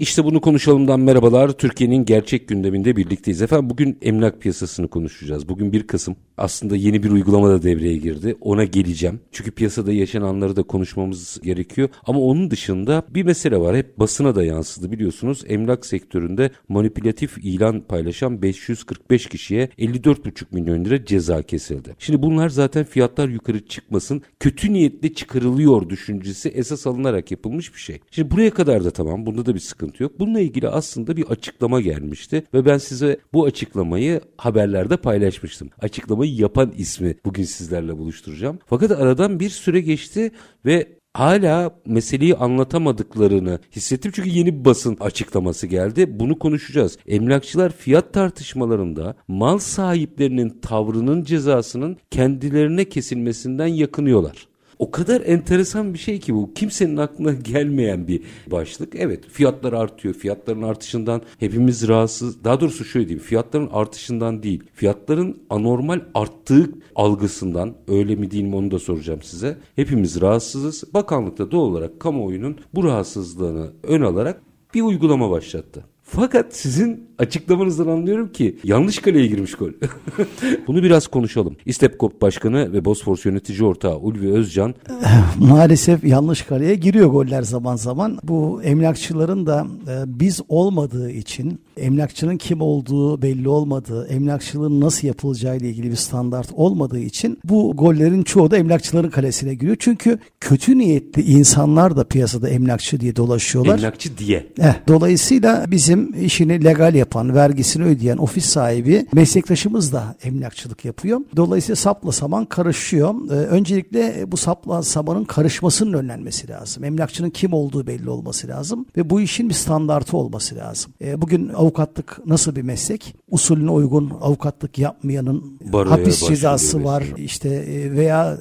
İşte bunu konuşalımdan merhabalar. Türkiye'nin gerçek gündeminde birlikteyiz. Efendim bugün emlak piyasasını konuşacağız. Bugün 1 Kasım. Aslında yeni bir uygulama da devreye girdi. Ona geleceğim. Çünkü piyasada yaşananları da konuşmamız gerekiyor. Ama onun dışında bir mesele var. Hep basına da yansıdı biliyorsunuz. Emlak sektöründe manipülatif ilan paylaşan 545 kişiye 54,5 milyon lira ceza kesildi. Şimdi bunlar zaten fiyatlar yukarı çıkmasın, kötü niyetle çıkarılıyor düşüncesi esas alınarak yapılmış bir şey. Şimdi buraya kadar da tamam. Bunda da bir sıkıntı sıkıntı yok. Bununla ilgili aslında bir açıklama gelmişti ve ben size bu açıklamayı haberlerde paylaşmıştım. Açıklamayı yapan ismi bugün sizlerle buluşturacağım. Fakat aradan bir süre geçti ve hala meseleyi anlatamadıklarını hissettim çünkü yeni bir basın açıklaması geldi. Bunu konuşacağız. Emlakçılar fiyat tartışmalarında mal sahiplerinin tavrının cezasının kendilerine kesilmesinden yakınıyorlar o kadar enteresan bir şey ki bu. Kimsenin aklına gelmeyen bir başlık. Evet fiyatlar artıyor. Fiyatların artışından hepimiz rahatsız. Daha doğrusu şöyle diyeyim. Fiyatların artışından değil. Fiyatların anormal arttığı algısından öyle mi değil mi onu da soracağım size. Hepimiz rahatsızız. Bakanlık da doğal olarak kamuoyunun bu rahatsızlığını ön alarak bir uygulama başlattı. Fakat sizin açıklamanızdan anlıyorum ki yanlış kaleye girmiş gol. Bunu biraz konuşalım. İstepkop Başkanı ve Bosfors yönetici ortağı Ulvi Özcan. Maalesef yanlış kaleye giriyor goller zaman zaman. Bu emlakçıların da e, biz olmadığı için emlakçının kim olduğu belli olmadığı, emlakçılığın nasıl yapılacağı ile ilgili bir standart olmadığı için bu gollerin çoğu da emlakçıların kalesine giriyor. Çünkü kötü niyetli insanlar da piyasada emlakçı diye dolaşıyorlar. Emlakçı diye. Eh, dolayısıyla bizim işini legal yapan, vergisini ödeyen ofis sahibi meslektaşımız da emlakçılık yapıyor. Dolayısıyla sapla saman karışıyor. Ee, öncelikle bu sapla samanın karışmasının önlenmesi lazım. Emlakçının kim olduğu belli olması lazım ve bu işin bir standartı olması lazım. Ee, bugün avukatlık nasıl bir meslek? Usulüne uygun avukatlık yapmayanın Baroya hapis cezası var. İşte e, veya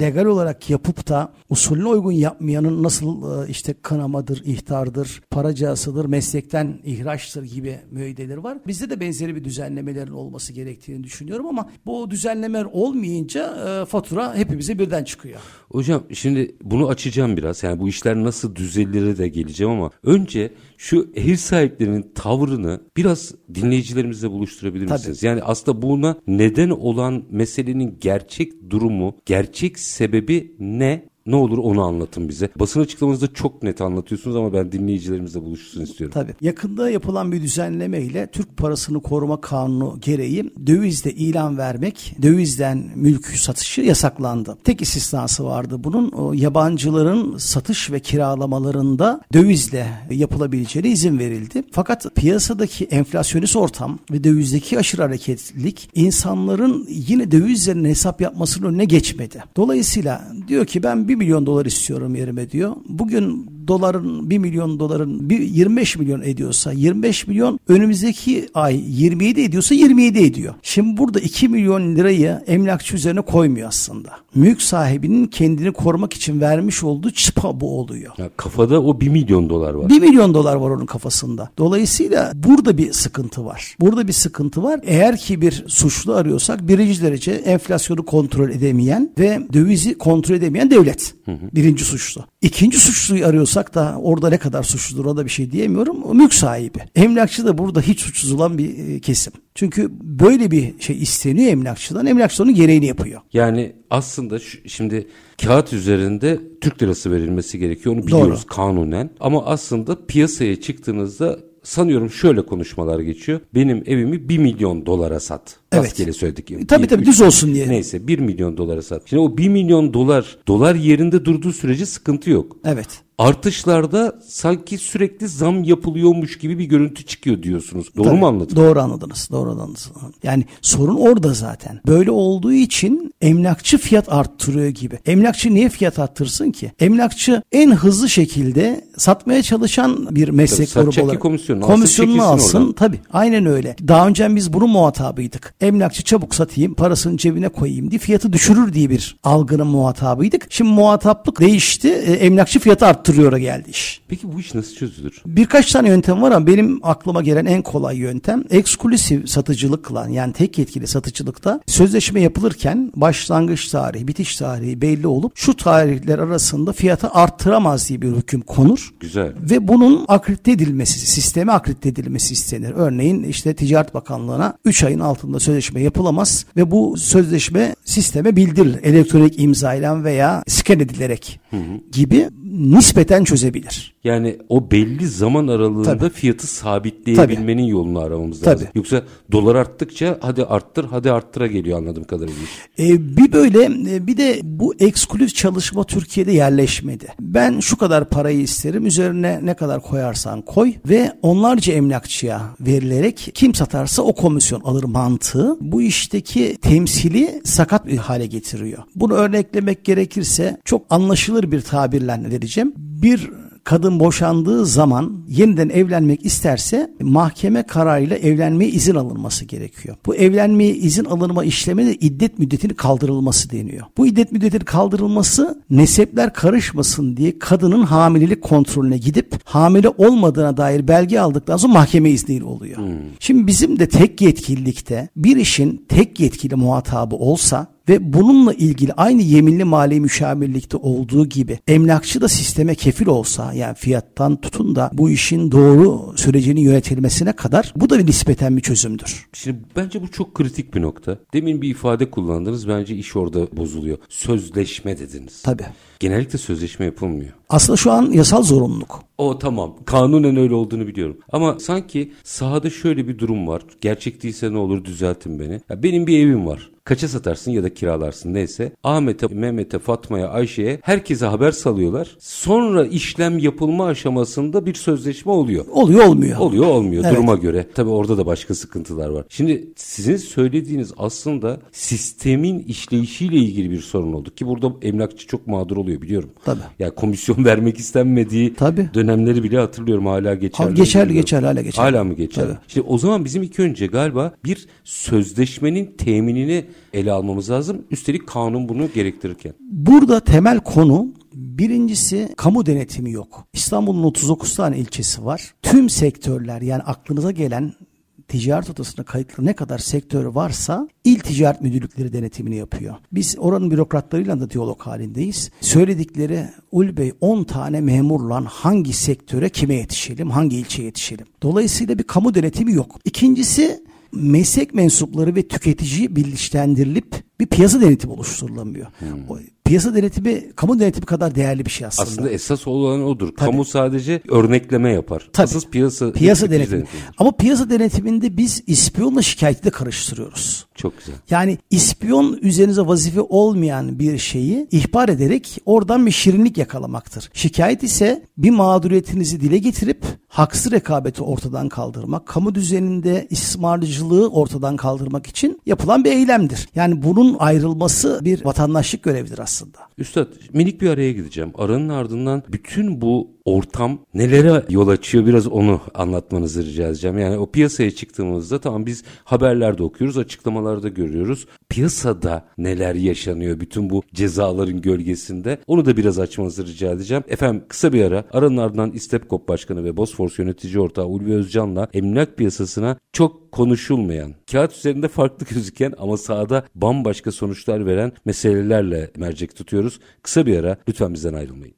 legal olarak yapıp da usulüne uygun yapmayanın nasıl e, işte kanamadır, ihtardır, para cezasıdır, meslekten ihraçtır gibi müeyyideleri var. Bizde de benzeri bir düzenlemelerin olması gerektiğini düşünüyorum ama bu düzenlemeler olmayınca e, fatura hepimize birden çıkıyor. Hocam şimdi bunu açacağım biraz. Yani bu işler nasıl düzelir de geleceğim ama önce şu ev sahiplerinin tavrını biraz dinleyicilerimizle buluşturabilir misiniz? Tabii. Yani aslında buna neden olan meselenin gerçek durumu, gerçek sebebi ne? Ne olur onu anlatın bize. Basın açıklamanızda çok net anlatıyorsunuz ama ben dinleyicilerimizle buluşsun istiyorum. Tabii. Yakında yapılan bir düzenleme ile Türk Parasını Koruma Kanunu gereği dövizle ilan vermek, dövizden mülk satışı yasaklandı. Tek istisnası vardı bunun. O yabancıların satış ve kiralamalarında dövizle yapılabileceğine izin verildi. Fakat piyasadaki enflasyonist ortam ve dövizdeki aşırı hareketlilik insanların yine döviz üzerine hesap yapmasının önüne geçmedi. Dolayısıyla diyor ki ben 1 milyon dolar istiyorum yerime diyor. Bugün doların 1 milyon doların bir 25 milyon ediyorsa 25 milyon önümüzdeki ay 27 ediyorsa 27 ediyor. Şimdi burada 2 milyon lirayı emlakçı üzerine koymuyor aslında. Mülk sahibinin kendini korumak için vermiş olduğu çıpa bu oluyor. Ya kafada o 1 milyon dolar var. 1 milyon dolar var onun kafasında. Dolayısıyla burada bir sıkıntı var. Burada bir sıkıntı var. Eğer ki bir suçlu arıyorsak birinci derece enflasyonu kontrol edemeyen ve dövizi kontrol edemeyen devlet. Birinci suçlu. İkinci suçluyu arıyorsak da orada ne kadar suçludur o da bir şey diyemiyorum. O mülk sahibi. Emlakçı da burada hiç suçsuz olan bir e, kesim. Çünkü böyle bir şey isteniyor emlakçıdan. Emlakçı onun gereğini yapıyor. Yani aslında şu- şimdi kağıt üzerinde Türk lirası verilmesi gerekiyor. Onu biliyoruz kanunen. Ama aslında piyasaya çıktığınızda sanıyorum şöyle konuşmalar geçiyor. Benim evimi 1 milyon dolara sat. Evet. Rastgele söyledik. Tabii Bir, tabii, üç- düz olsun diye. Neyse 1 milyon dolara sat. Şimdi o 1 milyon dolar dolar yerinde durduğu sürece sıkıntı yok. Evet. Artışlarda sanki sürekli zam yapılıyormuş gibi bir görüntü çıkıyor diyorsunuz. Doğru Tabii, mu anladım? Doğru anladınız. Doğru anladınız. Yani sorun orada zaten. Böyle olduğu için emlakçı fiyat arttırıyor gibi. Emlakçı niye fiyat arttırsın ki? Emlakçı en hızlı şekilde satmaya çalışan bir meslek Tabii, grubu olarak. komisyonunu alsın, Komisyonunu alsın. oradan. Tabii. Aynen öyle. Daha önce biz bunun muhatabıydık. Emlakçı çabuk satayım, parasını cebine koyayım diye fiyatı düşürür diye bir algının muhatabıydık. Şimdi muhataplık değişti. E, emlakçı fiyatı arttırıyor'a geldi iş. Peki bu iş nasıl çözülür? Birkaç tane yöntem var ama benim aklıma gelen en kolay yöntem eksklusif satıcılıkla yani tek yetkili satıcılıkta sözleşme yapılırken başlangıç tarihi, bitiş tarihi belli olup şu tarihler arasında fiyatı arttıramaz diye bir hüküm konur. Güzel. Ve bunun akredite edilmesi, sisteme akredite edilmesi istenir. Örneğin işte Ticaret Bakanlığı'na 3 ayın altında sözleşme yapılamaz ve bu sözleşme sisteme bildirilir. Elektronik imzayla veya scan edilerek gibi nispeten çözebilir. Yani o belli zaman aralığında Tabii. fiyatı sabitleyebilmenin yolunu aramamız lazım. Tabii. Yoksa dolar arttıkça hadi arttır hadi arttıra geliyor anladığım kadarıyla. Ee, bir böyle e, bir de bu ekskluzif çalışma Türkiye'de yerleşmedi. Ben şu kadar parayı isterim üzerine ne kadar koyarsan koy ve onlarca emlakçıya verilerek kim satarsa o komisyon alır mantığı bu işteki temsili sakat bir hale getiriyor. Bunu örneklemek gerekirse çok anlaşılır bir tabirle vereceğim. Bir kadın boşandığı zaman yeniden evlenmek isterse mahkeme kararıyla evlenmeye izin alınması gerekiyor. Bu evlenmeye izin alınma işlemi de iddet müddetini kaldırılması deniyor. Bu iddet müddetinin kaldırılması nesepler karışmasın diye kadının hamilelik kontrolüne gidip hamile olmadığına dair belge aldıktan sonra mahkeme izniyle oluyor. Şimdi bizim de tek yetkililikte bir işin tek yetkili muhatabı olsa ve bununla ilgili aynı yeminli mali müşavirlikte olduğu gibi emlakçı da sisteme kefil olsa yani fiyattan tutun da bu işin doğru sürecinin yönetilmesine kadar bu da bir nispeten bir çözümdür. Şimdi bence bu çok kritik bir nokta. Demin bir ifade kullandınız bence iş orada bozuluyor. Sözleşme dediniz. Tabii. Genellikle sözleşme yapılmıyor. Aslında şu an yasal zorunluluk. O tamam. Kanunen öyle olduğunu biliyorum. Ama sanki sahada şöyle bir durum var. Gerçek değilse ne olur düzeltin beni. Ya benim bir evim var. Kaça satarsın ya da kiralarsın neyse. Ahmet'e, Mehmet'e, Fatma'ya, Ayşe'ye herkese haber salıyorlar. Sonra işlem yapılma aşamasında bir sözleşme oluyor. Oluyor olmuyor. Oluyor olmuyor Evet. duruma göre. Tabii orada da başka sıkıntılar var. Şimdi sizin söylediğiniz aslında sistemin işleyişiyle ilgili bir sorun oldu. Ki burada emlakçı çok mağdur oluyor biliyorum. Tabii. Ya komisyon vermek istenmediği Tabii. dönemleri bile hatırlıyorum hala geçerli. Abi geçerli, geçerli, hala geçerli. Hala mı geçerli? Tabii. İşte o zaman bizim ilk önce galiba bir sözleşmenin teminini ele almamız lazım. Üstelik kanun bunu gerektirirken. Burada temel konu birincisi kamu denetimi yok. İstanbul'un 39 tane ilçesi var. Tüm sektörler yani aklınıza gelen ticaret odasına kayıtlı ne kadar sektör varsa il ticaret müdürlükleri denetimini yapıyor. Biz oranın bürokratlarıyla da diyalog halindeyiz. Söyledikleri Ul Bey 10 tane memurla hangi sektöre kime yetişelim, hangi ilçeye yetişelim. Dolayısıyla bir kamu denetimi yok. İkincisi meslek mensupları ve tüketici bilinçlendirilip bir piyasa denetimi oluşturulamıyor. O piyasa denetimi kamu denetimi kadar değerli bir şey aslında. Aslında esas olan odur. Kamu sadece örnekleme yapar. Tabii. Asıl piyasa piyasa tüketici denetimi. Ama piyasa denetiminde biz ispiyonla şikayeti de karıştırıyoruz. Çok güzel. Yani ispiyon üzerinize vazife olmayan bir şeyi ihbar ederek oradan bir şirinlik yakalamaktır. Şikayet ise bir mağduriyetinizi dile getirip haksız rekabeti ortadan kaldırmak, kamu düzeninde istismarcılığı ortadan kaldırmak için yapılan bir eylemdir. Yani bunun ayrılması bir vatandaşlık görevidir aslında. Üstad minik bir araya gideceğim. Aranın ardından bütün bu ortam nelere yol açıyor biraz onu anlatmanızı rica edeceğim. Yani o piyasaya çıktığımızda tamam biz haberlerde okuyoruz, açıklamalarda görüyoruz. Piyasada neler yaşanıyor bütün bu cezaların gölgesinde onu da biraz açmanızı rica edeceğim. Efendim kısa bir ara aranın ardından İstepkop Başkanı ve Bosfors Yönetici Ortağı Ulvi Özcan'la emlak piyasasına çok konuşulmayan, kağıt üzerinde farklı gözüken ama sahada bambaşka sonuçlar veren meselelerle mercek tutuyoruz. Kısa bir ara lütfen bizden ayrılmayın.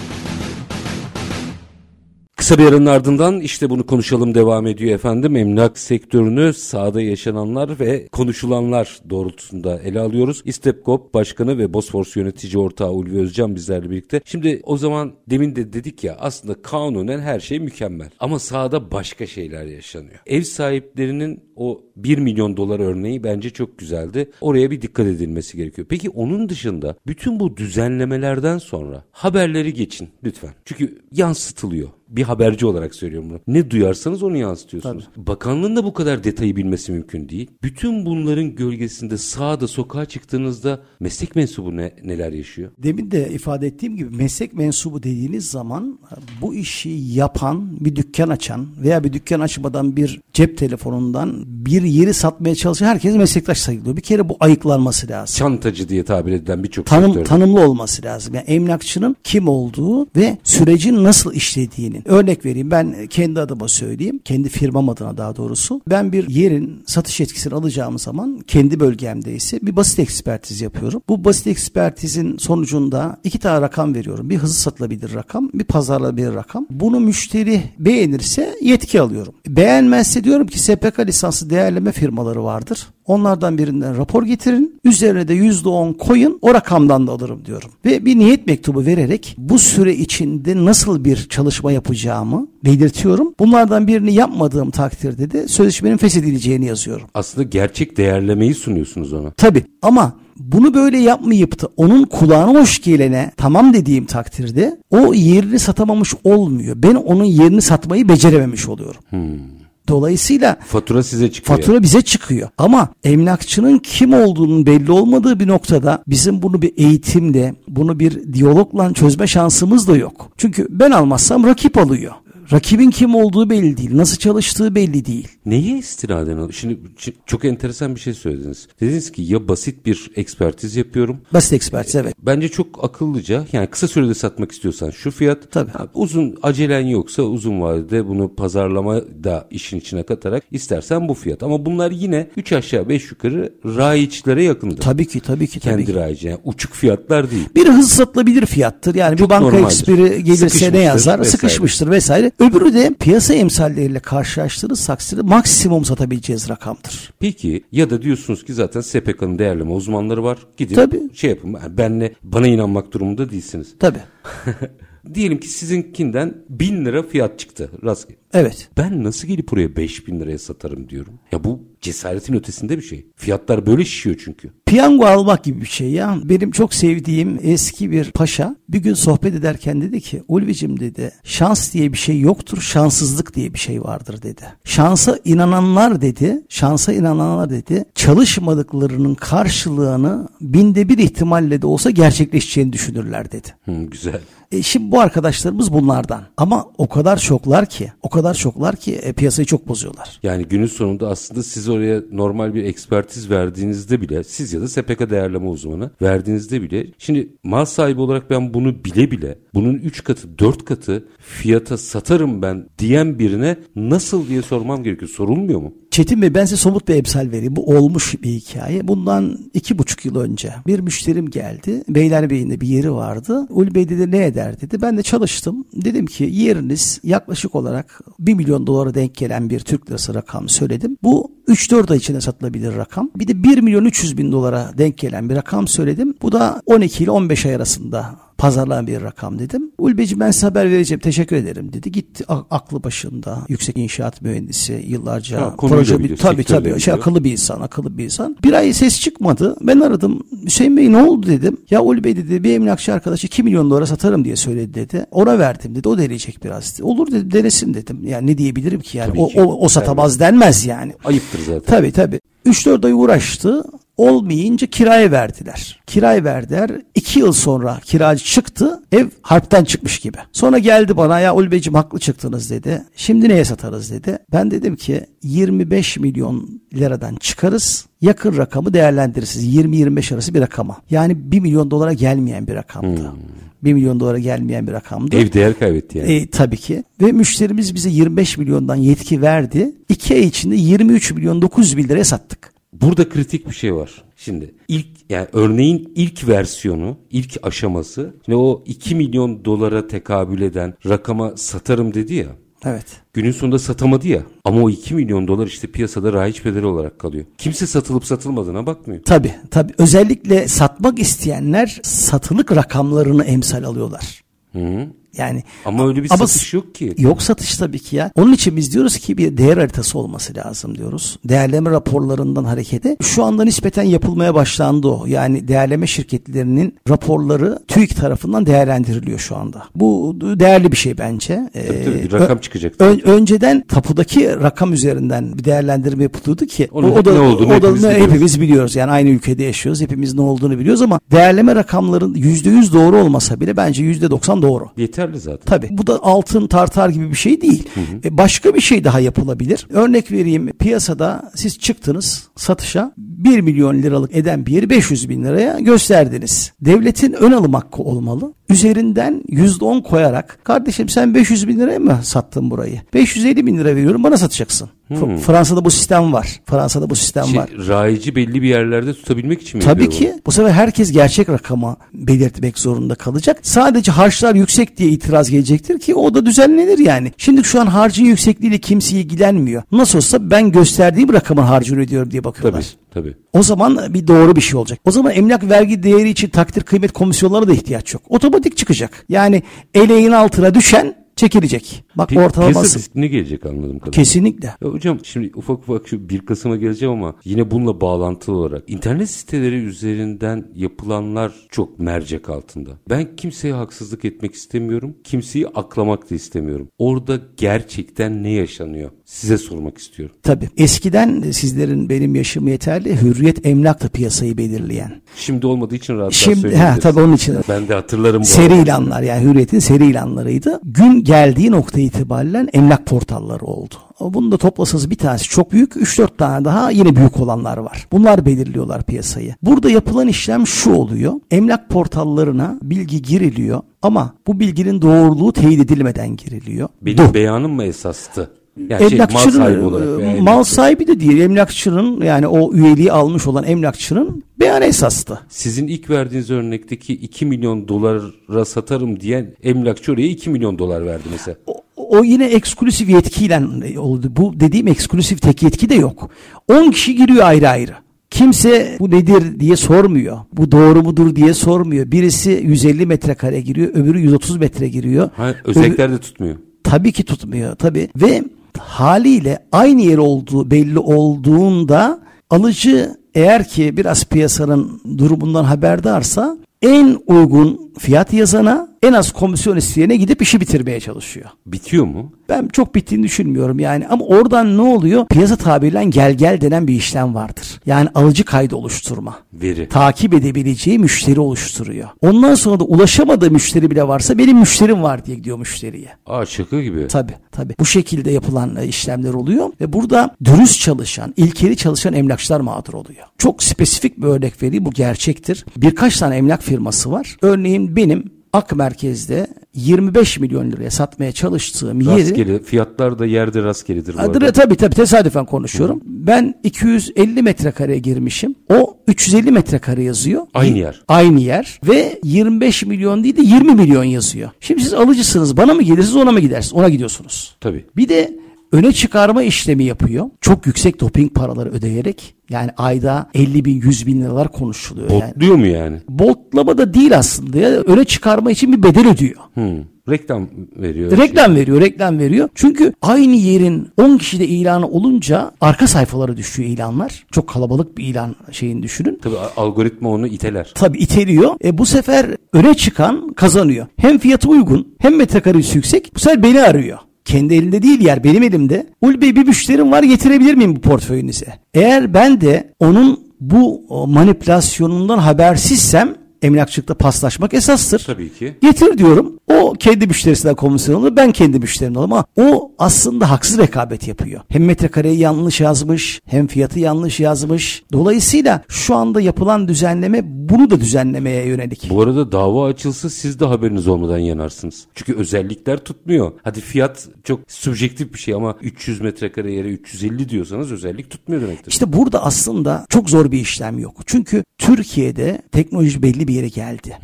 Kısa bir aranın ardından işte bunu konuşalım devam ediyor efendim. Emlak sektörünü sahada yaşananlar ve konuşulanlar doğrultusunda ele alıyoruz. İstepkop Başkanı ve Bosfors Yönetici Ortağı Ulvi Özcan bizlerle birlikte. Şimdi o zaman demin de dedik ya aslında kanunen her şey mükemmel. Ama sahada başka şeyler yaşanıyor. Ev sahiplerinin o 1 milyon dolar örneği bence çok güzeldi. Oraya bir dikkat edilmesi gerekiyor. Peki onun dışında bütün bu düzenlemelerden sonra haberleri geçin lütfen. Çünkü yansıtılıyor bir haberci olarak söylüyorum bunu. Ne duyarsanız onu yansıtıyorsunuz. Tabii. Bakanlığın da bu kadar detayı bilmesi mümkün değil. Bütün bunların gölgesinde sağda sokağa çıktığınızda meslek mensubu ne, neler yaşıyor? Demin de ifade ettiğim gibi meslek mensubu dediğiniz zaman bu işi yapan, bir dükkan açan veya bir dükkan açmadan bir cep telefonundan bir yeri satmaya çalışan herkes meslektaş sayılıyor. Bir kere bu ayıklanması lazım. Çantacı diye tabir edilen birçok Tanım, sektörde. Tanımlı olması lazım. Yani emlakçının kim olduğu ve sürecin nasıl işlediğini Örnek vereyim ben kendi adıma söyleyeyim. Kendi firmam adına daha doğrusu. Ben bir yerin satış yetkisini alacağım zaman kendi bölgemde ise bir basit ekspertiz yapıyorum. Bu basit ekspertizin sonucunda iki tane rakam veriyorum. Bir hızlı satılabilir rakam, bir pazarlanabilir rakam. Bunu müşteri beğenirse yetki alıyorum. Beğenmezse diyorum ki SPK lisanslı değerleme firmaları vardır. Onlardan birinden rapor getirin. Üzerine de %10 koyun. O rakamdan da alırım diyorum. Ve bir niyet mektubu vererek bu süre içinde nasıl bir çalışma yapacağımı belirtiyorum. Bunlardan birini yapmadığım takdirde de sözleşmenin feshedileceğini yazıyorum. Aslında gerçek değerlemeyi sunuyorsunuz ona. Tabii ama bunu böyle yapmayıp da onun kulağına hoş gelene tamam dediğim takdirde o yerini satamamış olmuyor. Ben onun yerini satmayı becerememiş oluyorum. Hmm. Dolayısıyla fatura size çıkıyor. Fatura bize çıkıyor. Ama emlakçının kim olduğunun belli olmadığı bir noktada bizim bunu bir eğitimle, bunu bir diyalogla çözme şansımız da yok. Çünkü ben almazsam rakip alıyor. Rakibin kim olduğu belli değil. Nasıl çalıştığı belli değil. Neye istinaden alıyor? Şimdi çok enteresan bir şey söylediniz. Dediniz ki ya basit bir ekspertiz yapıyorum. Basit ekspertiz evet. Bence çok akıllıca. Yani kısa sürede satmak istiyorsan şu fiyat. Tabii. Uzun acelen yoksa uzun vadede bunu pazarlama da işin içine katarak istersen bu fiyat. Ama bunlar yine 3 aşağı 5 yukarı rayiçlere yakındır. Tabii ki tabii ki. Kendi tabii rayici. Yani uçuk fiyatlar değil. Bir hız satılabilir fiyattır. Yani çok bir banka normaldir. eksperi gelirse ne yazar? Vesaire. Sıkışmıştır vesaire. Öbürü de piyasa emsalleriyle karşılaştığınız taksirde maksimum satabileceğiz rakamdır. Peki ya da diyorsunuz ki zaten SPK'nın değerleme uzmanları var. Gidin Tabii. şey yapın. Benle bana inanmak durumunda değilsiniz. Tabii. Diyelim ki sizinkinden bin lira fiyat çıktı rastgele. Evet. Ben nasıl gelip buraya beş bin liraya satarım diyorum. Ya bu cesaretin ötesinde bir şey. Fiyatlar böyle şişiyor çünkü. Piyango almak gibi bir şey ya. Benim çok sevdiğim eski bir paşa bir gün sohbet ederken dedi ki Ulvi'cim dedi şans diye bir şey yoktur şanssızlık diye bir şey vardır dedi. Şansa inananlar dedi şansa inananlar dedi çalışmadıklarının karşılığını binde bir ihtimalle de olsa gerçekleşeceğini düşünürler dedi. Hı, güzel. E şimdi bu arkadaşlarımız bunlardan. Ama o kadar çoklar ki, o kadar çoklar ki e, piyasayı çok bozuyorlar. Yani günün sonunda aslında siz oraya normal bir ekspertiz verdiğinizde bile, siz ya da SPK değerleme uzmanı verdiğinizde bile, şimdi mal sahibi olarak ben bunu bile bile, bunun 3 katı, 4 katı fiyata satarım ben diyen birine nasıl diye sormam gerekiyor. Sorulmuyor mu? Çetin Bey ben size somut bir emsal vereyim. Bu olmuş bir hikaye. Bundan iki buçuk yıl önce bir müşterim geldi. Beylerbeyi'nde bir yeri vardı. Ul Bey dedi ne eder dedi. Ben de çalıştım. Dedim ki yeriniz yaklaşık olarak 1 milyon dolara denk gelen bir Türk lirası rakam söyledim. Bu 3-4 ay içinde satılabilir rakam. Bir de 1 milyon 300 bin dolara denk gelen bir rakam söyledim. Bu da 12 ile 15 ay arasında pazarlanan bir rakam dedim. Ulbeci ben size haber vereceğim teşekkür ederim dedi. Gitti aklı başında yüksek inşaat mühendisi yıllarca ha, proje bir tabii tabii şey, akıllı bir insan akıllı bir insan. Bir ay ses çıkmadı. Ben aradım Hüseyin Bey ne oldu dedim. Ya Ulu Bey dedi bir emlakçı arkadaşı 2 milyon dolara satarım diye söyledi dedi. Ona verdim dedi. O deneyecek biraz. Olur dedi denesin dedim. Yani ne diyebilirim ki yani o, o, o satamaz denmez yani. Ayıptır zaten. Tabii tabii. 3-4 ay uğraştı. Olmayınca kiraya verdiler. Kiraya verdiler. İki yıl sonra kiracı çıktı. Ev harpten çıkmış gibi. Sonra geldi bana ya Ulbeciğim haklı çıktınız dedi. Şimdi neye satarız dedi. Ben dedim ki 25 milyon liradan çıkarız. Yakın rakamı değerlendirirsiniz. 20-25 arası bir rakama. Yani 1 milyon dolara gelmeyen bir rakamdı. Hmm. 1 milyon dolara gelmeyen bir rakamdı. Ev değer kaybetti yani. E, tabii ki. Ve müşterimiz bize 25 milyondan yetki verdi. 2 ay içinde 23 milyon 900 bin liraya sattık. Burada kritik bir şey var. Şimdi ilk yani örneğin ilk versiyonu, ilk aşaması ne o 2 milyon dolara tekabül eden rakama satarım dedi ya. Evet. Günün sonunda satamadı ya. Ama o 2 milyon dolar işte piyasada rahiç bedeli olarak kalıyor. Kimse satılıp satılmadığına bakmıyor. Tabii tabii. Özellikle satmak isteyenler satılık rakamlarını emsal alıyorlar. Hı -hı. Yani ama öyle bir ama satış yok ki. Yok satış tabii ki ya. Onun için biz diyoruz ki bir değer haritası olması lazım diyoruz. Değerleme raporlarından harekete şu anda nispeten yapılmaya başlandı o. Yani değerleme şirketlerinin raporları TÜİK tarafından değerlendiriliyor şu anda. Bu değerli bir şey bence. Tabii, tabii, bir rakam çıkacak. Ön, önceden tapudaki rakam üzerinden bir değerlendirme yapılıyordu ki Onun o da, ne olduğunu o da hepimiz, biliyoruz. hepimiz biliyoruz. Yani aynı ülkede yaşıyoruz. Hepimiz ne olduğunu biliyoruz ama değerleme rakamların %100 doğru olmasa bile bence %90 doğru. Yeter yeterli zaten. Tabii. Bu da altın tartar gibi bir şey değil. Hı hı. E başka bir şey daha yapılabilir. Örnek vereyim. Piyasada siz çıktınız satışa 1 milyon liralık eden bir yeri 500 bin liraya gösterdiniz. Devletin ön alım hakkı olmalı. Üzerinden %10 koyarak kardeşim sen 500 bin liraya mı sattın burayı? 550 bin lira veriyorum bana satacaksın. Hmm. Fransa'da bu sistem var. Fransa'da bu sistem şey, var. Rayici belli bir yerlerde tutabilmek için mi Tabii ki. Bu sefer herkes gerçek rakamı belirtmek zorunda kalacak. Sadece harçlar yüksek diye itiraz gelecektir ki o da düzenlenir yani. Şimdi şu an harcın yüksekliğiyle kimse ilgilenmiyor. Nasıl olsa ben gösterdiğim rakamın harcını ödüyorum diye bakıyorlar. Tabii tabii. O zaman bir doğru bir şey olacak. O zaman emlak vergi değeri için takdir kıymet komisyonlarına da ihtiyaç yok. Otomatik çıkacak. Yani eleğin altına düşen çekilecek. Bak Pi- ortalaması. Piyasa disiplini gelecek anladığım kadarıyla. Kesinlikle. Ya hocam şimdi ufak ufak şu 1 Kasım'a geleceğim ama yine bununla bağlantılı olarak internet siteleri üzerinden yapılanlar çok mercek altında. Ben kimseye haksızlık etmek istemiyorum. Kimseyi aklamak da istemiyorum. Orada gerçekten ne yaşanıyor? Size sormak istiyorum. Tabii. Eskiden sizlerin benim yaşım yeterli. Hürriyet emlak da piyasayı belirleyen. Şimdi olmadığı için rahat Şimdi ha, tabii onun için. Ben de hatırlarım bu Seri arada. ilanlar yani Hürriyet'in seri ilanlarıydı. Gün geldiği nokta itibariyle emlak portalları oldu. Bunu da toplasanız bir tanesi çok büyük, 3-4 tane daha yine büyük olanlar var. Bunlar belirliyorlar piyasayı. Burada yapılan işlem şu oluyor. Emlak portallarına bilgi giriliyor ama bu bilginin doğruluğu teyit edilmeden giriliyor. Benim Do- beyanım mı esastı? Yani şey, mal emlakçının sahibi olarak. e, emlakçı. mal sahibi de değil emlakçının yani o üyeliği almış olan emlakçının beyan esastı. Sizin ilk verdiğiniz örnekteki 2 milyon dolara satarım diyen emlakçı oraya 2 milyon dolar verdi mesela. O, o yine eksklusif yetkiyle oldu. Bu dediğim eksklusif tek yetki de yok. 10 kişi giriyor ayrı ayrı. Kimse bu nedir diye sormuyor. Bu doğru mudur diye sormuyor. Birisi 150 metrekare giriyor, öbürü 130 metre giriyor. Ha, özellikler de tutmuyor. Tabii ki tutmuyor tabii. Ve haliyle aynı yer olduğu belli olduğunda alıcı eğer ki biraz piyasanın durumundan haberdarsa en uygun fiyat yazana en az komisyon isteyene gidip işi bitirmeye çalışıyor. Bitiyor mu? Ben çok bittiğini düşünmüyorum yani ama oradan ne oluyor? Piyasa tabiriyle gel gel denen bir işlem vardır. Yani alıcı kaydı oluşturma. Veri. Takip edebileceği müşteri oluşturuyor. Ondan sonra da ulaşamadığı müşteri bile varsa benim müşterim var diye gidiyor müşteriye. Aa şaka gibi. Tabii tabii. Bu şekilde yapılan e, işlemler oluyor ve burada dürüst çalışan, ilkeli çalışan emlakçılar mağdur oluyor. Çok spesifik bir örnek vereyim bu gerçektir. Birkaç tane emlak firması var. Örneğin benim Ak Merkez'de 25 milyon liraya satmaya çalıştığım yeri Rastgele. Fiyatlar da yerde rastgeledir bu Adı arada. tabii tabii tesadüfen konuşuyorum. Ben 250 metrekareye girmişim. O 350 metrekare yazıyor. Aynı yer. Aynı yer ve 25 milyon değil de 20 milyon yazıyor. Şimdi siz alıcısınız. Bana mı gelirsiniz ona mı gidersiniz? Ona gidiyorsunuz. Tabii. Bir de öne çıkarma işlemi yapıyor. Çok yüksek doping paraları ödeyerek. Yani ayda 50 bin 100 bin liralar konuşuluyor. Yani. Botluyor mu yani? Boltlama da değil aslında ya. Öne çıkarma için bir bedel ödüyor. Hmm. Reklam veriyor. Reklam veriyor, reklam veriyor. Çünkü aynı yerin 10 kişide ilanı olunca arka sayfalara düşüyor ilanlar. Çok kalabalık bir ilan şeyini düşünün. Tabii algoritma onu iteler. Tabii iteliyor. E bu sefer öne çıkan kazanıyor. Hem fiyatı uygun hem metrekaresi yüksek. Bu sefer beni arıyor. Kendi elinde değil yer benim elimde. Ul Bey bir müşterim var getirebilir miyim bu portföyünüze? Eğer ben de onun bu o, manipülasyonundan habersizsem Emlakçılıkta paslaşmak esastır. Tabii ki. Getir diyorum. O kendi müşterisinden komisyon alır. Ben kendi müşterimden alırım ama o aslında haksız rekabet yapıyor. Hem metrekareyi yanlış yazmış hem fiyatı yanlış yazmış. Dolayısıyla şu anda yapılan düzenleme bunu da düzenlemeye yönelik. Bu arada dava açılsa siz de haberiniz olmadan yanarsınız. Çünkü özellikler tutmuyor. Hadi fiyat çok subjektif bir şey ama 300 metrekare yere 350 diyorsanız özellik tutmuyor demektir. İşte burada aslında çok zor bir işlem yok. Çünkü Türkiye'de teknoloji belli bir yere geldi.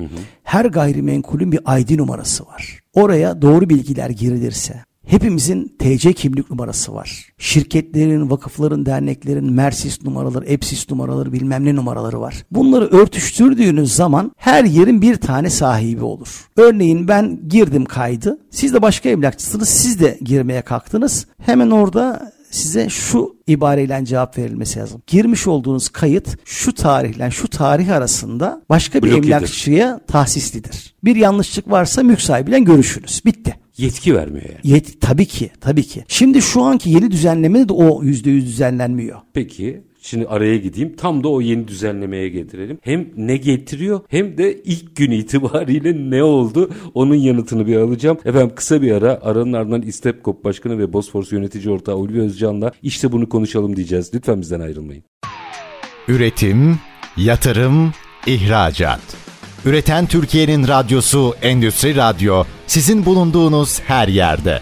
Her gayrimenkulün bir ID numarası var. Oraya doğru bilgiler girilirse, Hepimizin TC kimlik numarası var. Şirketlerin, vakıfların, derneklerin Mersis numaraları, EPSIS numaraları, bilmem ne numaraları var. Bunları örtüştürdüğünüz zaman her yerin bir tane sahibi olur. Örneğin ben girdim kaydı. Siz de başka emlakçısınız. Siz de girmeye kalktınız. Hemen orada size şu ibareyle cevap verilmesi lazım. Girmiş olduğunuz kayıt şu tarihle şu tarih arasında başka bir Blok emlakçıya tahsislidir. Bir yanlışlık varsa mülk sahibiyle görüşünüz. Bitti. Yetki vermiyor yani. Yet, tabii ki, tabii ki. Şimdi şu anki yeni düzenlemede de o yüzde yüz düzenlenmiyor. Peki şimdi araya gideyim. Tam da o yeni düzenlemeye getirelim. Hem ne getiriyor hem de ilk gün itibariyle ne oldu onun yanıtını bir alacağım. Efendim kısa bir ara aranın ardından İstepkop Başkanı ve Bosfors Yönetici Ortağı Ulvi Özcan'la işte bunu konuşalım diyeceğiz. Lütfen bizden ayrılmayın. Üretim, yatırım, ihracat. Üreten Türkiye'nin radyosu Endüstri Radyo sizin bulunduğunuz her yerde.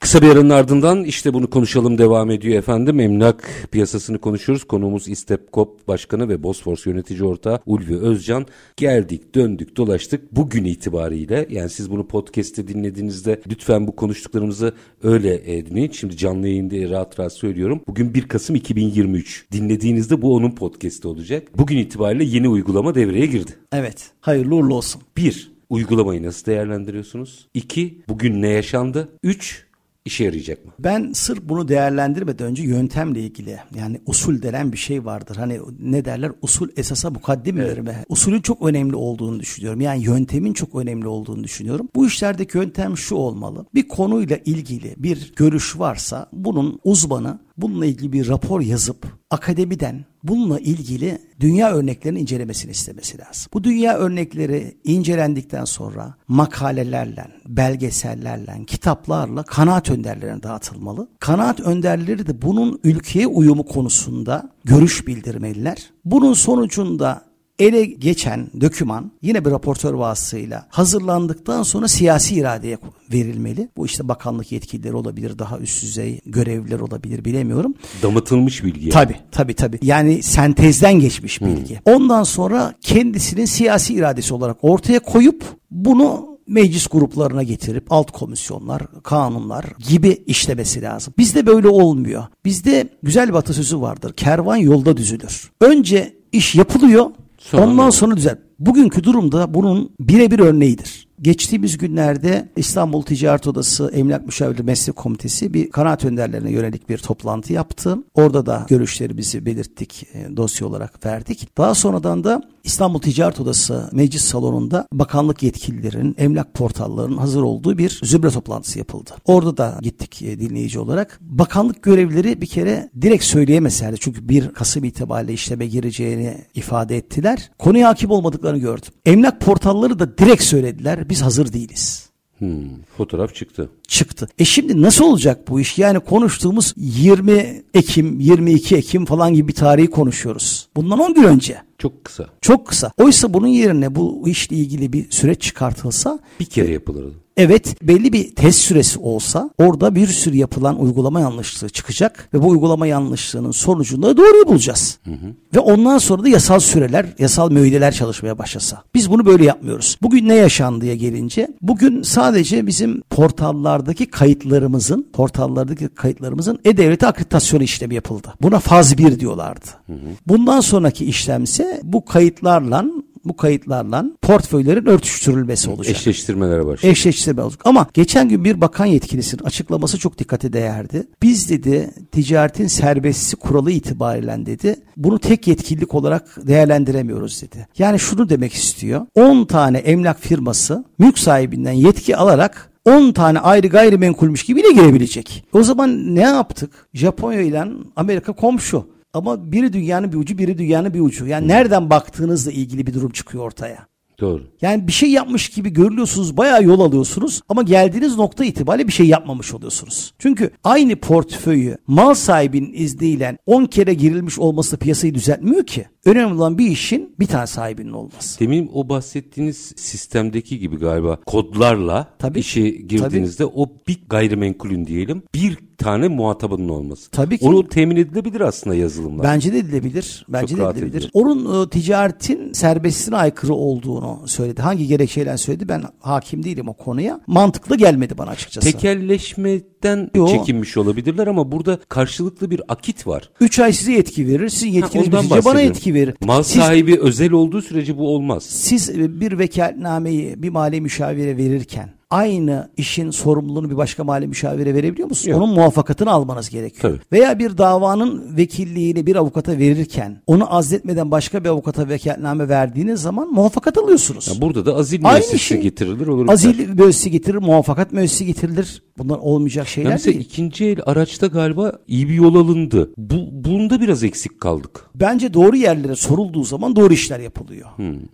Kısa bir aranın ardından işte bunu konuşalım devam ediyor efendim. Emlak piyasasını konuşuyoruz. Konuğumuz İstepkop Başkanı ve Bosfors Yönetici Ortağı Ulvi Özcan. Geldik, döndük, dolaştık. Bugün itibariyle yani siz bunu podcast'te dinlediğinizde lütfen bu konuştuklarımızı öyle e, dinleyin. Şimdi canlı yayında rahat rahat söylüyorum. Bugün 1 Kasım 2023. Dinlediğinizde bu onun podcast'i olacak. Bugün itibariyle yeni uygulama devreye girdi. Evet. Hayırlı uğurlu olsun. Bir, uygulamayı nasıl değerlendiriyorsunuz? İki, bugün ne yaşandı? Üç, işe yarayacak mı? Ben sırf bunu değerlendirmeden önce yöntemle ilgili yani usul denen bir şey vardır. Hani ne derler usul esasa mukaddimdir evet. mi? Usulün çok önemli olduğunu düşünüyorum. Yani yöntemin çok önemli olduğunu düşünüyorum. Bu işlerdeki yöntem şu olmalı. Bir konuyla ilgili bir görüş varsa bunun uzmanı bununla ilgili bir rapor yazıp akademiden bununla ilgili dünya örneklerini incelemesini istemesi lazım. Bu dünya örnekleri incelendikten sonra makalelerle, belgesellerle, kitaplarla kanaat önderlerine dağıtılmalı. Kanaat önderleri de bunun ülkeye uyumu konusunda görüş bildirmeliler. Bunun sonucunda ele geçen döküman yine bir raportör vasıtasıyla hazırlandıktan sonra siyasi iradeye verilmeli. Bu işte bakanlık yetkilileri olabilir, daha üst düzey görevliler olabilir bilemiyorum. Damıtılmış bilgi. Tabi tabi tabi. Yani sentezden geçmiş bilgi. Hmm. Ondan sonra kendisinin siyasi iradesi olarak ortaya koyup bunu meclis gruplarına getirip alt komisyonlar, kanunlar gibi işlemesi lazım. Bizde böyle olmuyor. Bizde güzel bir atasözü vardır. Kervan yolda düzülür. Önce iş yapılıyor Sonra Ondan sonra düzel. Bugünkü durumda bunun birebir örneğidir. Geçtiğimiz günlerde İstanbul Ticaret Odası Emlak Müşavirleri Meslek Komitesi bir kanaat önderlerine yönelik bir toplantı yaptı. Orada da görüşlerimizi belirttik, e, dosya olarak verdik. Daha sonradan da İstanbul Ticaret Odası meclis salonunda bakanlık yetkililerinin, emlak portallarının hazır olduğu bir zümre toplantısı yapıldı. Orada da gittik e, dinleyici olarak. Bakanlık görevlileri bir kere direkt söyleyemezlerdi. Çünkü 1 Kasım itibariyle işleme gireceğini ifade ettiler. Konuya hakim olmadıklarını gördüm. Emlak portalları da direkt söylediler. Biz hazır değiliz. Hmm, fotoğraf çıktı. Çıktı. E şimdi nasıl olacak bu iş? Yani konuştuğumuz 20 Ekim, 22 Ekim falan gibi bir tarihi konuşuyoruz. Bundan 10 gün önce. Çok kısa. Çok kısa. Oysa bunun yerine bu işle ilgili bir süreç çıkartılsa bir kere yapılırdı. Evet belli bir test süresi olsa orada bir sürü yapılan uygulama yanlışlığı çıkacak ve bu uygulama yanlışlığının sonucunda doğruyu bulacağız. Hı hı. Ve ondan sonra da yasal süreler, yasal müeyyideler çalışmaya başlasa. Biz bunu böyle yapmıyoruz. Bugün ne yaşandıya gelince bugün sadece bizim portallardaki kayıtlarımızın, portallardaki kayıtlarımızın e-devleti akreditasyonu işlemi yapıldı. Buna faz 1 diyorlardı. Hı hı. Bundan sonraki işlemse bu kayıtlarla bu kayıtlarla portföylerin örtüştürülmesi olacak. Eşleştirmelere başlayacak. Eşleştirme olacak. Ama geçen gün bir bakan yetkilisinin açıklaması çok dikkate değerdi. Biz dedi ticaretin serbestisi kuralı itibariyle dedi bunu tek yetkililik olarak değerlendiremiyoruz dedi. Yani şunu demek istiyor. 10 tane emlak firması mülk sahibinden yetki alarak 10 tane ayrı gayrimenkulmüş gibi de girebilecek. O zaman ne yaptık? Japonya ile Amerika komşu. Ama biri dünyanın bir ucu, biri dünyanın bir ucu. Yani nereden baktığınızla ilgili bir durum çıkıyor ortaya. Doğru. Yani bir şey yapmış gibi görülüyorsunuz, bayağı yol alıyorsunuz ama geldiğiniz nokta itibariyle bir şey yapmamış oluyorsunuz. Çünkü aynı portföyü mal sahibinin izniyle 10 kere girilmiş olması piyasayı düzeltmiyor ki. Önemli olan bir işin bir tane sahibinin olması. Demin o bahsettiğiniz sistemdeki gibi galiba kodlarla Tabii. işe girdiğinizde o bir gayrimenkulün diyelim bir tane muhatabının olması. Tabii ki. Onu temin edilebilir aslında yazılımlar. Bence de edilebilir. Bence Çok de edilebilir. edilir. Onun e, ticaretin serbestliğine aykırı olduğunu söyledi. Hangi gerekçeyle söyledi ben hakim değilim o konuya. Mantıklı gelmedi bana açıkçası. Tekelleşmeden Yo. çekinmiş olabilirler ama burada karşılıklı bir akit var. 3 ay size yetki verir. Sizin yetkiniz bitince bana yetki verir. Mal Siz- sahibi özel olduğu sürece bu olmaz. Siz e, bir vekaletnameyi bir mali müşavire verirken aynı işin sorumluluğunu bir başka mali müşavire verebiliyor musunuz? Yok. Onun muvaffakatını almanız gerekiyor. Tabii. Veya bir davanın vekilliğini bir avukata verirken onu azletmeden başka bir avukata vekaletname verdiğiniz zaman muvaffakat alıyorsunuz. Yani burada da azil Aynı müessesesi şey. getirilir olur. Azil müessesi getirir, muvaffakat müessesi getirilir. Bunlar olmayacak Ya şeyler mesela değil. ikinci el araçta galiba iyi bir yol alındı. Bu, bunda biraz eksik kaldık. Bence doğru yerlere sorulduğu zaman doğru işler yapılıyor.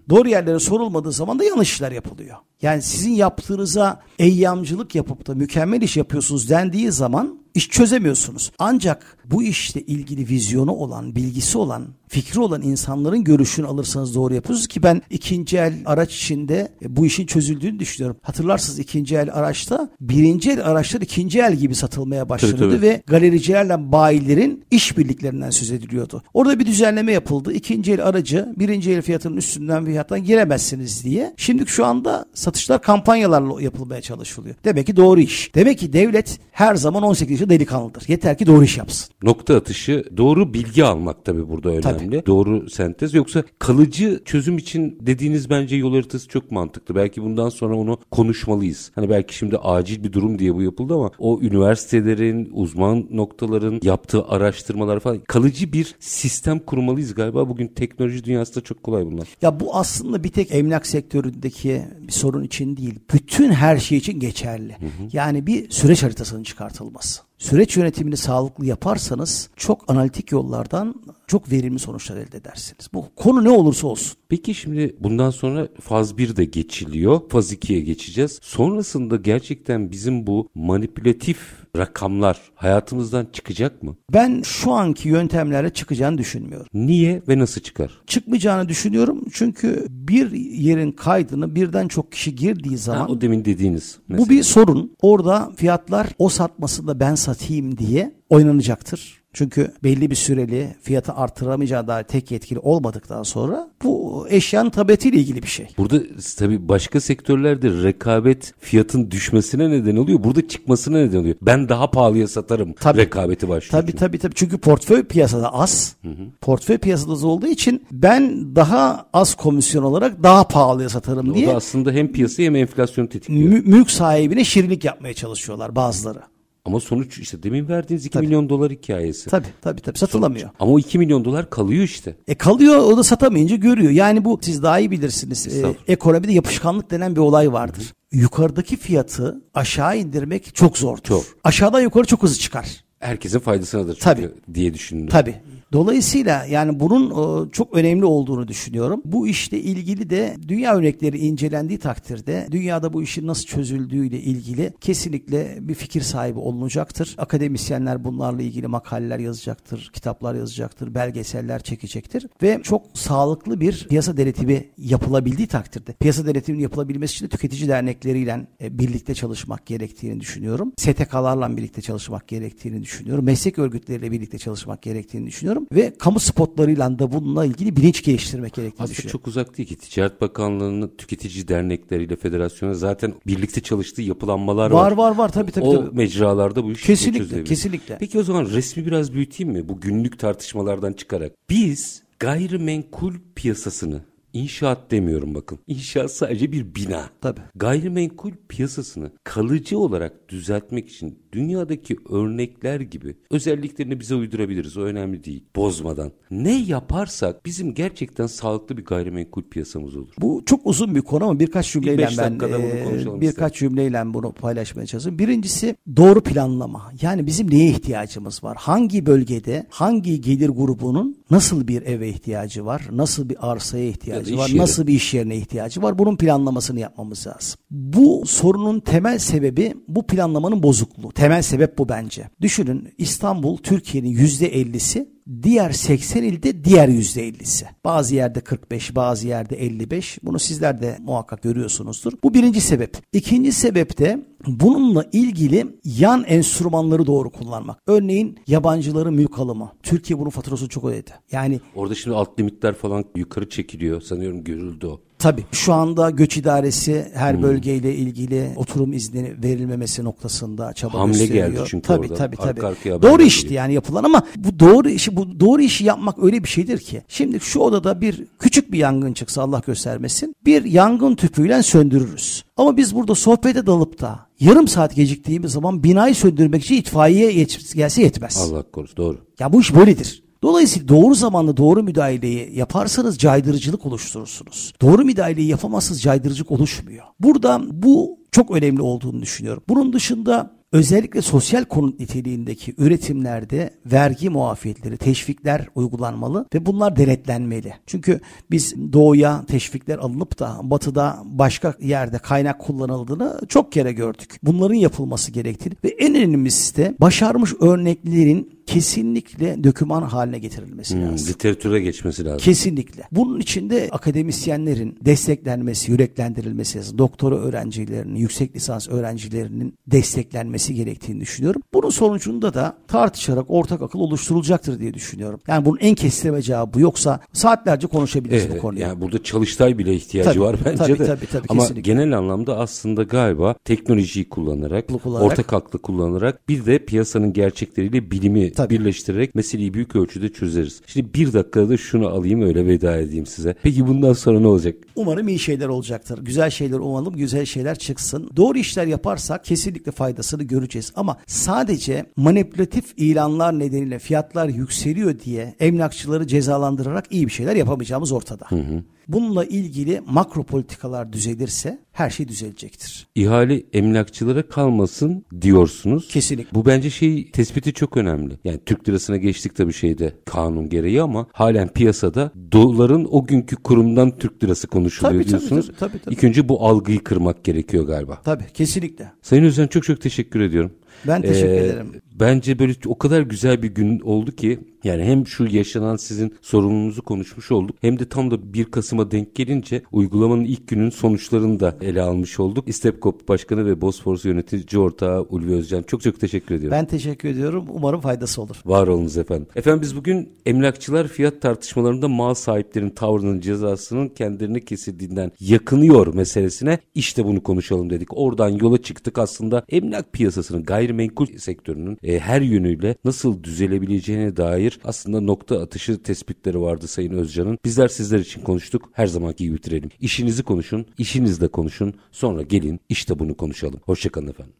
Doğru yerlere sorulmadığı zaman da yanlış işler yapılıyor. Yani sizin yaptığınıza eyyamcılık yapıp da mükemmel iş yapıyorsunuz dendiği zaman iş çözemiyorsunuz. Ancak bu işle ilgili vizyonu olan, bilgisi olan, fikri olan insanların görüşünü alırsanız doğru yapıyorsunuz ki ben ikinci el araç içinde e, bu işin çözüldüğünü düşünüyorum. Hatırlarsınız ikinci el araçta birinci el araçlar ikinci el gibi satılmaya başlanıyordu tabii. ve galericilerle bayilerin işbirliklerinden söz ediliyordu. Orada bir düzenleme yapıldı. İkinci el aracı birinci el fiyatının üstünden fiyattan giremezsiniz diye. Şimdi şu anda satışlar kampanyalarla yapılmaya çalışılıyor. Demek ki doğru iş. Demek ki devlet her zaman 18 yaşında delikanlıdır. Yeter ki doğru iş yapsın. Nokta atışı doğru bilgi almak tabii burada önemli. Doğru sentez yoksa kalıcı çözüm için dediğiniz bence yol haritası çok mantıklı. Belki bundan sonra onu konuşmalıyız. Hani belki şimdi acil bir durum diye bu yapıldı ama o üniversitelerin, uzman noktaların yaptığı araştırmalar falan kalıcı bir sistem kurmalıyız galiba. Bugün teknoloji dünyasında çok kolay bunlar. Ya bu aslında bir tek emlak sektöründeki bir sorun için değil. Bütün her şey için geçerli. Yani bir süreç haritasının çıkartılması. Süreç yönetimini sağlıklı yaparsanız çok analitik yollardan çok verimli sonuçlar elde edersiniz. Bu konu ne olursa olsun. Peki şimdi bundan sonra faz 1 de geçiliyor. Faz 2'ye geçeceğiz. Sonrasında gerçekten bizim bu manipülatif rakamlar hayatımızdan çıkacak mı? Ben şu anki yöntemlerle çıkacağını düşünmüyorum. Niye ve nasıl çıkar? Çıkmayacağını düşünüyorum çünkü bir yerin kaydını birden çok kişi girdiği zaman Ha, o demin dediğiniz. Bu mesele. bir sorun. Orada fiyatlar o satması da ben satayım diye oynanacaktır. Çünkü belli bir süreli fiyatı artıramayacağı dair tek yetkili olmadıktan sonra bu eşyanın tabiatıyla ilgili bir şey. Burada tabii başka sektörlerde rekabet fiyatın düşmesine neden oluyor. Burada çıkmasına neden oluyor. Ben daha pahalıya satarım Tabii. rekabeti başlıyor. Tabii tabii tabii. Çünkü portföy piyasada az. Portföy piyasada az olduğu için ben daha az komisyon olarak daha pahalıya satarım O diye da aslında hem piyasayı hem enflasyonu tetikliyor. mü- mülk sahibine şirinlik yapmaya çalışıyorlar bazıları. Ama sonuç işte demin verdiğiniz 2 milyon dolar hikayesi. Tabii tabii tabii satılamıyor. Ama o 2 milyon dolar kalıyor işte. E kalıyor o da satamayınca görüyor. Yani bu siz daha iyi bilirsiniz. E, ekonomide yapışkanlık denen bir olay vardır. Yukarıdaki fiyatı aşağı indirmek çok zordur. Çok. Aşağıdan yukarı çok hızlı çıkar. Herkesin faydasınadır çünkü Tabii. diye düşündüm. Tabii. Dolayısıyla yani bunun e, çok önemli olduğunu düşünüyorum. Bu işle ilgili de dünya örnekleri incelendiği takdirde dünyada bu işin nasıl çözüldüğüyle ilgili kesinlikle bir fikir sahibi olunacaktır. Akademisyenler bunlarla ilgili makaleler yazacaktır, kitaplar yazacaktır, belgeseller çekecektir ve çok sağlıklı bir piyasa denetimi yapılabildiği takdirde piyasa denetiminin yapılabilmesi için de tüketici dernekleriyle e, birlikte çalışmak gerektiğini düşünüyorum. STK'larla birlikte çalışmak gerektiğini düşünüyorum. Meslek örgütleriyle birlikte çalışmak gerektiğini düşünüyorum ve kamu spotlarıyla da bununla ilgili bilinç geliştirmek gerektiğini Aslında düşünüyorum. çok uzak değil ki. Ticaret Bakanlığı'nın tüketici dernekleriyle federasyonu zaten birlikte çalıştığı yapılanmalar var. Var var var tabii tabii. o tabii. mecralarda bu iş Kesinlikle, kesinlikle. Peki o zaman resmi biraz büyüteyim mi? Bu günlük tartışmalardan çıkarak. Biz gayrimenkul piyasasını İnşaat demiyorum bakın. İnşaat sadece bir bina. Tabii. Gayrimenkul piyasasını kalıcı olarak düzeltmek için dünyadaki örnekler gibi özelliklerini bize uydurabiliriz. O önemli değil. Bozmadan. Ne yaparsak bizim gerçekten sağlıklı bir gayrimenkul piyasamız olur. Bu çok uzun bir konu ama birkaç cümleyle ben bunu e, birkaç cümleyle bunu paylaşmaya çalışıyorum. Birincisi doğru planlama. Yani bizim neye ihtiyacımız var? Hangi bölgede hangi gelir grubunun nasıl bir eve ihtiyacı var? Nasıl bir arsaya ihtiyacı iş var? yeri. Nasıl bir iş yerine ihtiyacı var? Bunun planlamasını yapmamız lazım. Bu sorunun temel sebebi bu planlamanın bozukluğu. Temel sebep bu bence. Düşünün İstanbul Türkiye'nin %50'si Diğer 80 ilde diğer %50'si. Bazı yerde 45, bazı yerde 55. Bunu sizler de muhakkak görüyorsunuzdur. Bu birinci sebep. İkinci sebep de bununla ilgili yan enstrümanları doğru kullanmak. Örneğin yabancıların mülk alımı. Türkiye bunun faturasını çok ödedi. Yani Orada şimdi alt limitler falan yukarı çekiliyor. Sanıyorum görüldü o. Tabii şu anda göç idaresi her bölgeyle ilgili oturum izni verilmemesi noktasında çaba Hamle gösteriyor. geldi çünkü tabii, orada. Tabii Arka tabii. haberler Doğru işti geliyor. yani yapılan ama bu doğru işi bu doğru işi yapmak öyle bir şeydir ki. Şimdi şu odada bir küçük bir yangın çıksa Allah göstermesin. Bir yangın tüpüyle söndürürüz. Ama biz burada sohbete dalıp da yarım saat geciktiğimiz zaman binayı söndürmek için itfaiye yet- gelse yetmez. Allah korusun doğru. Ya bu iş böyledir. Dolayısıyla doğru zamanda doğru müdahaleyi yaparsanız caydırıcılık oluşturursunuz. Doğru müdahaleyi yapamazsanız caydırıcılık oluşmuyor. Burada bu çok önemli olduğunu düşünüyorum. Bunun dışında özellikle sosyal konut niteliğindeki üretimlerde vergi muafiyetleri, teşvikler uygulanmalı ve bunlar denetlenmeli. Çünkü biz doğuya teşvikler alınıp da batıda başka yerde kaynak kullanıldığını çok kere gördük. Bunların yapılması gerektiğini ve en önemlisi de başarmış örneklerin kesinlikle döküman haline getirilmesi Hmm, lazım. literatüre geçmesi lazım. Kesinlikle. Bunun içinde akademisyenlerin desteklenmesi, yüreklendirilmesi lazım. Doktora öğrencilerinin, yüksek lisans öğrencilerinin desteklenmesi gerektiğini düşünüyorum. Bunun sonucunda da tartışarak ortak akıl oluşturulacaktır diye düşünüyorum. Yani bunun en kestirme cevabı bu. Yoksa saatlerce konuşabiliriz bu Evet, konuyu. yani burada çalıştay bile ihtiyacı Tabii, var bence tabii, de. tabii, tabii, Ama kesinlikle. genel anlamda aslında galiba teknolojiyi kullanarak, Kullanarak. ortak aklı kullanarak bir de piyasanın gerçekleriyle bilimi Tabii. birleştirerek meseleyi büyük ölçüde çözeriz. Şimdi bir dakikada da şunu alayım öyle veda edeyim size. Peki bundan sonra ne olacak? Umarım iyi şeyler olacaktır. Güzel şeyler umalım, güzel şeyler çıksın. Doğru işler yaparsak kesinlikle faydasını göreceğiz. Ama sadece manipülatif ilanlar nedeniyle fiyatlar yükseliyor diye emlakçıları cezalandırarak iyi bir şeyler yapamayacağımız ortada. Bununla ilgili makro politikalar düzelirse her şey düzelecektir. İhale emlakçılara kalmasın diyorsunuz. Kesinlikle. Bu bence şey tespiti çok önemli. Yani Türk lirasına geçtik tabii şeyde kanun gereği ama halen piyasada doların o günkü kurundan Türk lirası konuşuluyor Tabii, tabii, diyorsunuz. tabii, tabii, tabii. İlk önce bu algıyı kırmak gerekiyor galiba. Tabii kesinlikle. Sayın Özden çok çok teşekkür ediyorum. Ben teşekkür Ee, ederim. Bence böyle o kadar güzel bir gün oldu ki yani hem şu yaşanan sizin sorununuzu konuşmuş olduk hem de tam da 1 Kasım'a denk gelince uygulamanın ilk günün sonuçlarını da ele almış olduk. İstepkop Başkanı ve Bosphorus Yönetici Ortağı Ulvi Özcan çok çok teşekkür ediyorum. Ben teşekkür ediyorum. Umarım faydası olur. Var olunuz efendim. Efendim biz bugün emlakçılar fiyat tartışmalarında mal sahiplerinin tavrının cezasının kendilerine kesildiğinden yakınıyor meselesine işte bunu konuşalım dedik. Oradan yola çıktık aslında emlak piyasasının gayrimenkul sektörünün e, her yönüyle nasıl düzelebileceğine dair aslında nokta atışı tespitleri vardı Sayın Özcan'ın. Bizler sizler için konuştuk. Her zamanki gibi bitirelim. İşinizi konuşun, işinizle konuşun. Sonra gelin işte bunu konuşalım. Hoşçakalın efendim.